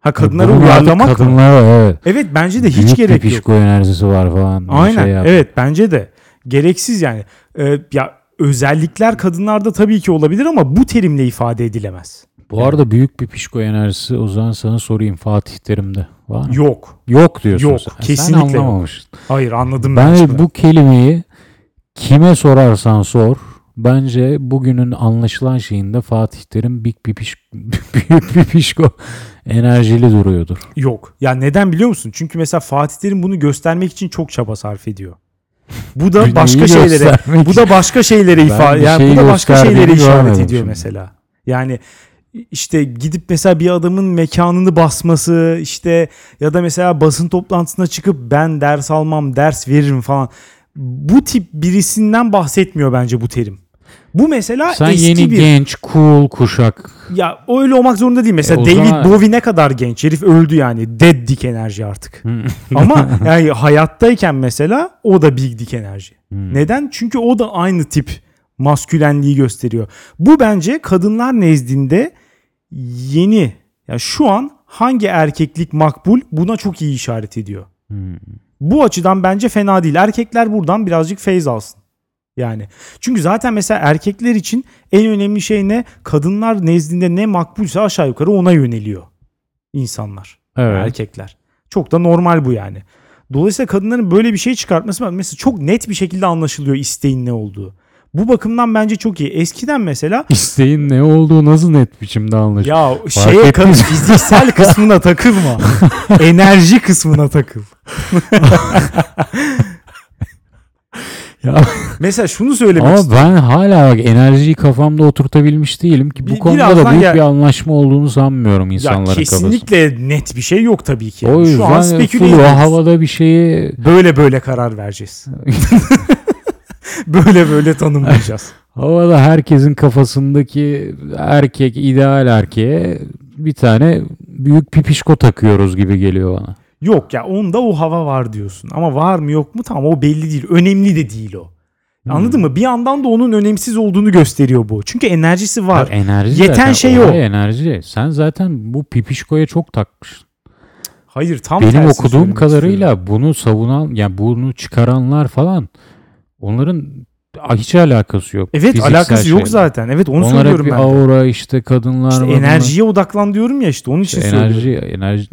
Ha kadınları Bunun uyarlamak mı? kadınlara evet. Evet bence de hiç Büyük gerek yok. pipişko enerjisi var falan. Aynen. Şey yap. evet bence de. Gereksiz yani. Ee, ya özellikler kadınlarda tabii ki olabilir ama bu terimle ifade edilemez. Bu arada büyük pipişko enerjisi o zaman sana sorayım Fatih Terim'de var mı? Yok. Yok diyorsun Yok, sen. kesinlikle sen anlamamışsın. Hayır anladım ben. Ben bu kelimeyi kime sorarsan sor bence bugünün anlaşılan şeyinde Fatih Terim big pipiş, [LAUGHS] büyük pipişko enerjili duruyordur. Yok. Ya neden biliyor musun? Çünkü mesela Fatih Terim bunu göstermek için çok çaba sarf ediyor. Bu da [LAUGHS] başka şeylere bu da başka şeylere ifade yani şey bu da başka şeylere işaret ediyor şimdi. mesela. Yani işte gidip mesela bir adamın mekanını basması işte ya da mesela basın toplantısına çıkıp ben ders almam ders veririm falan. Bu tip birisinden bahsetmiyor bence bu terim. Bu mesela Sen eski yeni bir genç cool kuşak ya öyle olmak zorunda değil. Mesela E, David zaman- Bowie ne kadar genç. Herif öldü yani. Dead dick enerji artık. Hmm. [LAUGHS] Ama yani hayattayken mesela o da big dick enerji. Hmm. Neden? Çünkü o da aynı tip maskülenliği gösteriyor. Bu bence kadınlar nezdinde yeni ya şu an hangi erkeklik makbul buna çok iyi işaret ediyor. Hmm. Bu açıdan bence fena değil. Erkekler buradan birazcık feyz alsın. Yani çünkü zaten mesela erkekler için en önemli şey ne? Kadınlar nezdinde ne makbulse aşağı yukarı ona yöneliyor insanlar. Evet. Erkekler. Çok da normal bu yani. Dolayısıyla kadınların böyle bir şey çıkartması mesela çok net bir şekilde anlaşılıyor isteğin ne olduğu. Bu bakımdan bence çok iyi. Eskiden mesela İsteğin ne olduğu nasıl net biçimde anlaşılıyor? ya şeye ettiniz kadın [LAUGHS] fiziksel kısmına takılma. [LAUGHS] Enerji kısmına takıl. [LAUGHS] Ya, [LAUGHS] Mesela şunu söylemek ama istiyorum. ben hala bak enerjiyi kafamda oturtabilmiş değilim ki bu Bir- konuda da büyük gel- bir anlaşma olduğunu sanmıyorum Ya insanların kafasında. kesinlikle net bir şey yok tabii ki. O Yani. yüzden Şu an full o havada bir şeyi Böyle böyle karar vereceğiz. [LAUGHS] böyle böyle tanımlayacağız. [LAUGHS] havada herkesin kafasındaki erkek ideal erkeğe bir tane büyük pipişko takıyoruz gibi geliyor bana. Yok ya onda o hava var diyorsun. Ama var mı yok mu tamam o belli değil. Önemli de değil o. Anladın Hmm. mı? Bir yandan da onun önemsiz olduğunu gösteriyor bu. Çünkü enerjisi var. Ya enerji Yeten zaten, şey o. enerji. Sen zaten bu pipişkoya çok takmışsın. Hayır tam Benim okuduğum kadarıyla istiyorum. bunu savunan yani bunu çıkaranlar falan onların hiç alakası yok. Evet alakası yok şeyle. zaten. Evet onu Onlar hep söylüyorum bir ben. aura işte kadınlar İşte enerjiye odaklan diyorum ya işte onun için bunlar. söylüyorum. enerji enerji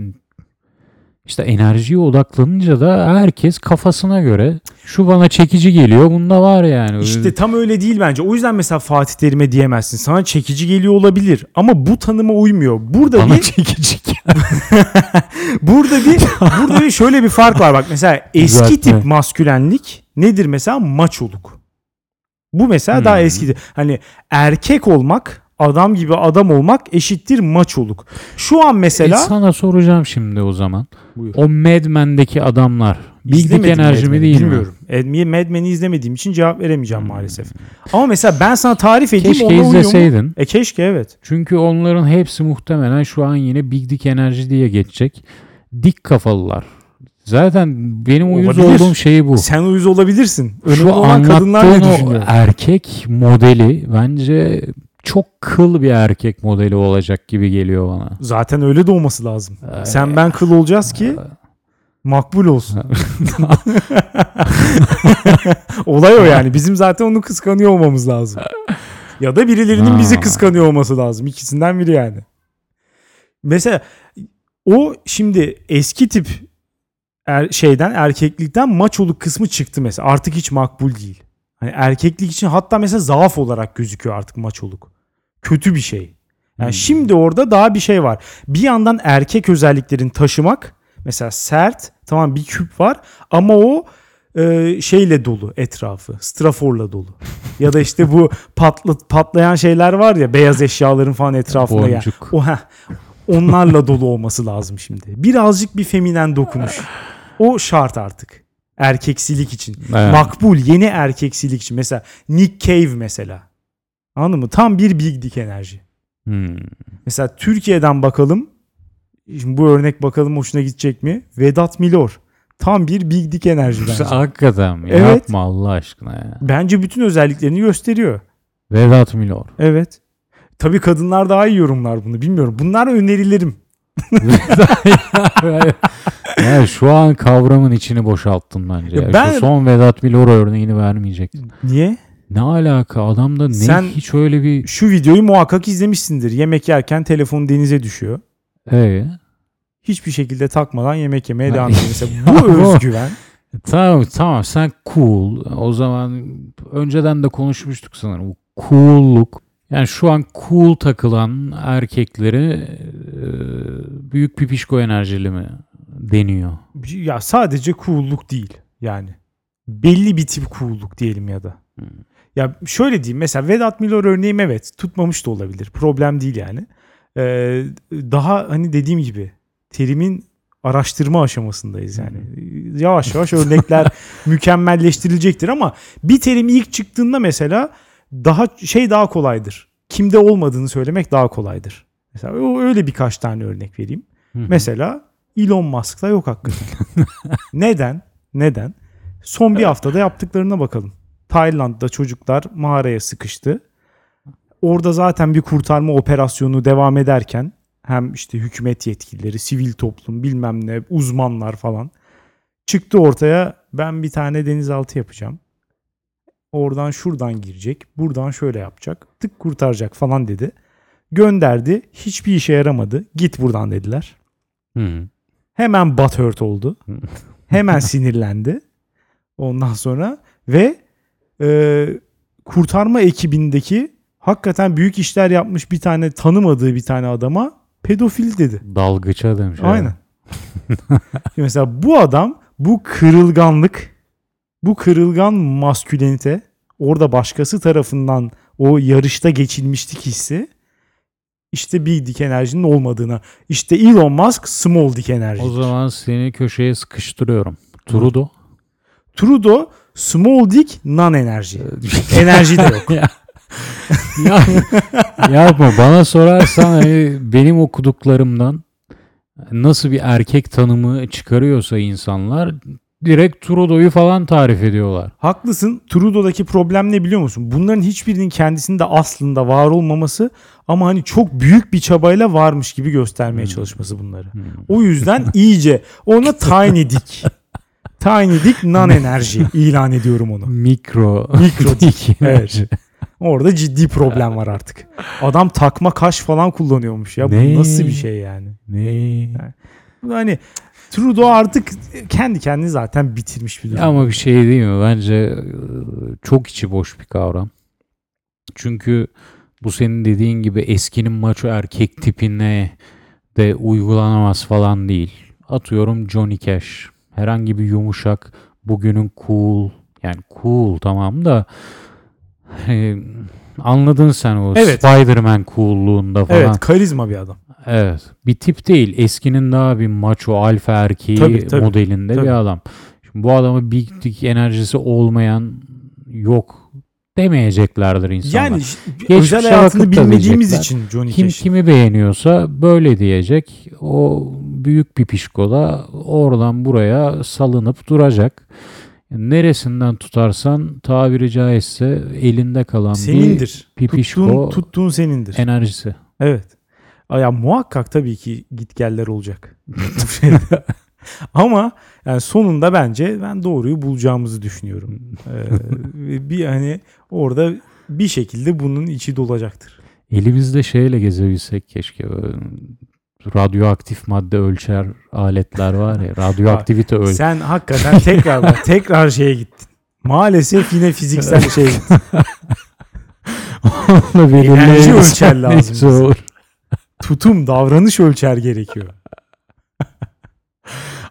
işte enerjiye odaklanınca da herkes kafasına göre şu bana çekici geliyor bunda var yani. İşte tam öyle değil bence. O yüzden mesela Fatih Terim'e diyemezsin. Sana çekici geliyor olabilir ama bu tanıma uymuyor. Burada bana bir çekici [LAUGHS] burada bir [LAUGHS] burada bir şöyle bir fark var bak. Mesela eski tip maskülenlik nedir mesela? Maçoluk. Bu mesela daha Hmm. eski. Hani erkek olmak, adam gibi adam olmak eşittir maçoluk. Şu an mesela E, sana soracağım şimdi o zaman. Buyur. O Mad Men'deki adamlar bildik İzlemedim enerji Mad değil bilmiyorum. mi? Mad Men'i izlemediğim için cevap veremeyeceğim Hmm. maalesef. Ama mesela ben sana tarif edeyim Keşke uyuyor mu? izleseydin. E keşke evet. Çünkü onların hepsi muhtemelen şu an yine Big Dick Enerji diye geçecek. Dik kafalılar. Zaten benim uyuz Olabilir. olduğum şey bu. Sen uyuz olabilirsin. Önemli Şu olan kadınlar ne düşünüyor? erkek modeli bence çok kıl bir erkek modeli olacak gibi geliyor bana. Zaten öyle de olması lazım. Ee, Sen ben kıl olacağız ki makbul olsun. [LAUGHS] Olay o yani. Bizim zaten onu kıskanıyor olmamız lazım. Ya da birilerinin bizi kıskanıyor olması lazım. İkisinden biri yani. Mesela o şimdi eski tip er- şeyden erkeklikten maçoluk kısmı çıktı mesela. Artık hiç makbul değil. Hani erkeklik için hatta mesela zaaf olarak gözüküyor artık maçoluk. Kötü bir şey. Yani Hmm. şimdi orada daha bir şey var. Bir yandan erkek özelliklerini taşımak mesela sert tamam bir küp var ama o e, şeyle dolu etrafı. Straforla dolu. [LAUGHS] ya da işte bu patlı, patlayan şeyler var ya beyaz eşyaların falan etrafında ya. Boncuk. O heh, onlarla dolu olması lazım şimdi. Birazcık bir feminen dokunuş. O şart artık. Erkeksilik için. Evet. Makbul yeni erkeksilik için. Mesela Nick Cave mesela. Anladın mı? Tam bir Big Dick enerji. Hmm. Mesela Türkiye'den bakalım. Şimdi bu örnek bakalım hoşuna gidecek mi? Vedat Milor. Tam bir Big Dick enerji bence. Hakikaten? Evet. Yapma Allah aşkına ya. Bence bütün özelliklerini gösteriyor. Vedat Milor. Evet. Tabii kadınlar daha iyi yorumlar bunu bilmiyorum. Bunlar önerilerim. [LAUGHS] ya şu an kavramın içini boşalttın bence. Ya ben- Şu son Vedat Milor örneğini vermeyecektin. Niye? Ne alaka adamda ne Sen- hiç öyle bir Şu videoyu muhakkak izlemişsindir. Yemek yerken telefon denize düşüyor. ee, Hiçbir şekilde takmadan yemek yemeye devam ediyor. [LAUGHS] Mesela bu özgüven. tamam tamam sen cool. O zaman önceden de konuşmuştuk sanırım. Cool'luk. Yani şu an cool takılan erkekleri e, büyük pipişko enerjili mi deniyor? Ya sadece cool'luk değil yani. Belli bir tip cool'luk diyelim ya da. Hmm. Ya şöyle diyeyim mesela Vedat Milor örneğim evet tutmamış da olabilir. Problem değil yani. Ee, daha hani dediğim gibi terimin araştırma aşamasındayız yani. Yavaş yavaş örnekler [LAUGHS] mükemmelleştirilecektir ama bir terim ilk çıktığında mesela daha şey daha kolaydır. Kimde olmadığını söylemek daha kolaydır. Mesela öyle birkaç tane örnek vereyim. Hı hı. Mesela Elon Musk'ta yok hakikaten. [LAUGHS] Neden? Neden? Son bir haftada yaptıklarına bakalım. Tayland'da çocuklar mağaraya sıkıştı. Orada zaten bir kurtarma operasyonu devam ederken hem işte hükümet yetkilileri, sivil toplum, bilmem ne, uzmanlar falan çıktı ortaya ben bir tane denizaltı yapacağım. Oradan şuradan girecek, buradan şöyle yapacak, tık kurtaracak falan dedi. Gönderdi, hiçbir işe yaramadı. Git buradan dediler. Hı. Hemen butthurt oldu. Hemen sinirlendi. Ondan sonra ve e, kurtarma ekibindeki hakikaten büyük işler yapmış bir tane tanımadığı bir tane adama pedofil dedi. Dalgıça demiş. Aynen. [LAUGHS] Mesela bu adam bu kırılganlık bu kırılgan maskülenite orada başkası tarafından o yarışta geçilmişlik hissi işte bir dik enerjinin olmadığına. İşte Elon Musk small dik enerji. O zaman seni köşeye sıkıştırıyorum. Trudeau. Trudeau small dik non enerji. [LAUGHS] enerji de yok. ya, ya, yapma bana sorarsan hani benim okuduklarımdan nasıl bir erkek tanımı çıkarıyorsa insanlar direkt Trudeau'yu falan tarif ediyorlar. Haklısın. Trudeau'daki problem ne biliyor musun? Bunların hiçbirinin kendisinde aslında var olmaması ama hani çok büyük bir çabayla varmış gibi göstermeye çalışması bunları. O yüzden [LAUGHS] iyice ona tiny dick. Tiny dick non enerji [LAUGHS] ilan ediyorum onu. Mikro. [LAUGHS] Mikro dik Evet. Orada ciddi problem var artık. Adam takma kaş falan kullanıyormuş ya. Ne? Bu nasıl bir şey yani? Ne? Hani Trudeau artık kendi kendini zaten bitirmiş bir durum. Ama bir şey değil mi? Bence e, çok içi boş bir kavram. Çünkü bu senin dediğin gibi eskinin maço erkek tipine de uygulanamaz falan değil. Atıyorum Johnny Cash. Herhangi bir yumuşak, bugünün cool, yani cool tamam da e, anladın sen o Evet. Spider-Man coolluğunda falan. Evet karizma bir adam. Evet. Bir tip değil. Eskinin daha bir maço alfa erkeği Tabii, tabii. modelinde Tabii. bir adam. Şimdi bu adamı big dick enerjisi olmayan yok demeyeceklerdir insanlar. Yani Geçmişe özel hayatını bilmediğimiz diyecekler. için Johnny kim Cash. kimi beğeniyorsa böyle diyecek. O büyük bir pişko da oradan buraya salınıp duracak. Neresinden tutarsan tabiri caizse elinde kalan Senindir. bir pipişko Tuttuğun, tuttuğun senindir. enerjisi. Evet. Ya muhakkak tabii ki gitgeller olacak. [LAUGHS] Ama yani sonunda bence ben doğruyu bulacağımızı düşünüyorum. [LAUGHS] Ee, bir hani orada bir şekilde bunun içi dolacaktır. Elimizde şeyle gezebilsek keşke. Radyoaktif madde ölçer aletler var ya. [LAUGHS] Radyoaktivite öl. Sen hakikaten tekrar bak, tekrar şeye gittin. Maalesef yine fiziksel [LAUGHS] şey gittin. Belirleyebilirsen ölçer lazım olur. Tutum, davranış ölçer gerekiyor. [LAUGHS]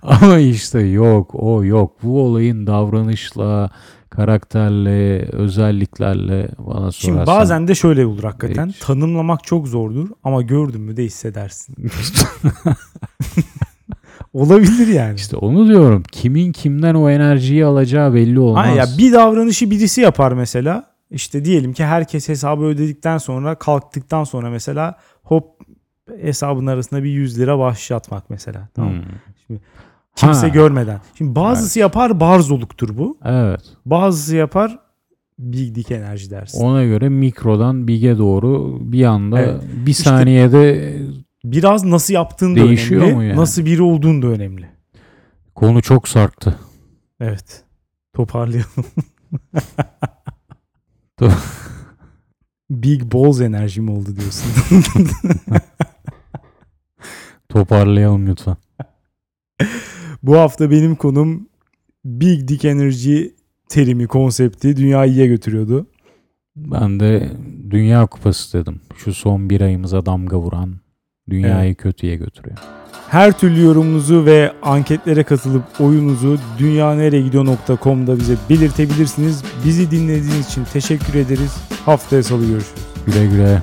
Ama işte yok o yok. Bu olayın davranışla, karakterle, özelliklerle bana Şimdi sorarsan. bazen de şöyle olur hakikaten. Hiç. Tanımlamak çok zordur ama gördün mü de hissedersin. [LAUGHS] Olabilir yani. işte onu diyorum. Kimin kimden o enerjiyi alacağı belli olmaz. Aynen ya bir davranışı birisi yapar mesela. İşte diyelim ki herkes hesabı ödedikten sonra kalktıktan sonra mesela hop hesabın arasında bir 100 lira bahşiş atmak mesela. Tamam. Hmm. Kimse Ha. görmeden. Şimdi bazısı yapar barzoluktur bu. Evet. Bazısı yapar big dick enerji dersin. Ona göre mikrodan bige doğru bir anda Evet. bir saniyede Biraz nasıl yaptığın da Değişiyor önemli. mu yani? Nasıl biri olduğun da önemli. konu çok sarktı. Evet. Toparlayalım. [LAUGHS] Big balls enerji mi oldu diyorsun? [LAUGHS] Toparlayalım lütfen. [LAUGHS] Bu hafta benim konum Big Dick Energy terimi, konsepti dünyayı iyiye götürüyordu. Ben de Dünya Kupası dedim. Şu son bir ayımıza damga vuran dünyayı kötüye götürüyor. Her türlü yorumunuzu ve anketlere katılıp oyunuzu dünyaneregidiyor.com'da bize belirtebilirsiniz. Bizi dinlediğiniz için teşekkür ederiz. Haftaya salı görüşürüz. Güle güle.